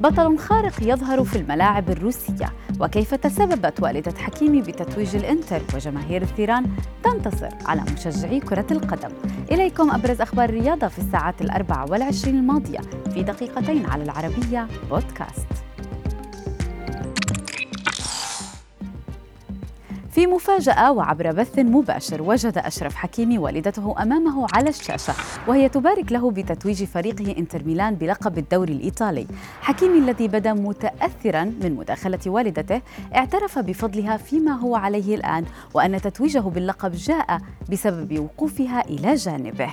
بطل خارق يظهر في الملاعب الروسية. وكيف تسببت والدة حكيمي بتتويج الإنتر وجماهير الثيران تنتصر على مشجعي كرة القدم. إليكم أبرز أخبار الرياضة في الساعات الأربع والعشرين الماضية في دقيقتين على العربية بودكاست. في مفاجأة وعبر بث مباشر وجد أشرف حكيمي والدته أمامه على الشاشة وهي تبارك له بتتويج فريقه إنتر ميلان بلقب الدوري الإيطالي. حكيمي الذي بدا متأثرا من مداخلة والدته اعترف بفضلها فيما هو عليه الآن وأن تتويجه باللقب جاء بسبب وقوفها إلى جانبه.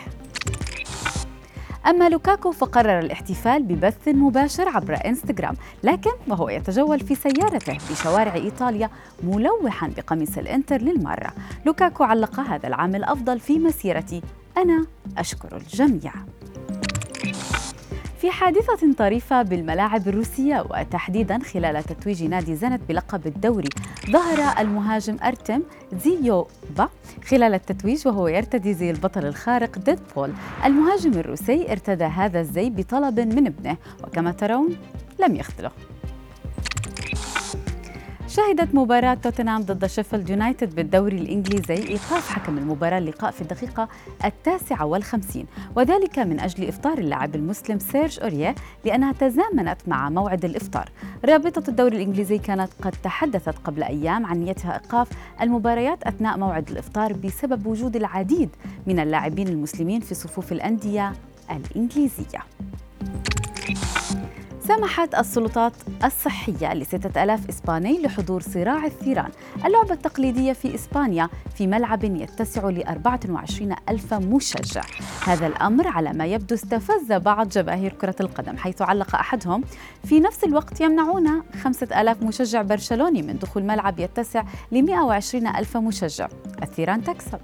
أما لوكاكو فقرر الاحتفال ببث مباشر عبر إنستغرام لكن وهو يتجول في سيارته بشوارع إيطاليا ملوحا بقميص الإنتر للمرة. لوكاكو علق هذا العام الأفضل في مسيرتي. أنا أشكر الجميع. في حادثة طريفة بالملاعب الروسية وتحديدا خلال تتويج نادي زنت بلقب الدوري. ظهر المهاجم أرتم زيوبا خلال التتويج وهو يرتدي زي البطل الخارق ديدبول. المهاجم الروسي ارتدى هذا الزي بطلب من ابنه وكما ترون لم يخذله. شهدت مباراة توتنهام ضد شيفيلد يونايتد بالدوري الإنجليزي إيقاف حكم المباراة اللقاء في الدقيقة التاسعة والخمسين. وذلك من أجل إفطار اللاعب المسلم سيرج أوريه لأنها تزامنت مع موعد الإفطار. رابطة الدوري الإنجليزي كانت قد تحدثت قبل أيام عن نيتها إيقاف المباريات أثناء موعد الإفطار بسبب وجود العديد من اللاعبين المسلمين في صفوف الأندية الإنجليزية. سمحت السلطات الصحية لستة ألاف إسباني لحضور صراع الثيران اللعبة التقليدية في إسبانيا في ملعب يتسع ل 24 ألف مشجع. هذا الأمر على ما يبدو استفز بعض جماهير كرة القدم حيث علق أحدهم. في نفس الوقت يمنعون خمسة ألاف مشجع برشلوني من دخول ملعب يتسع ل 120 ألف مشجع. الثيران تكسب.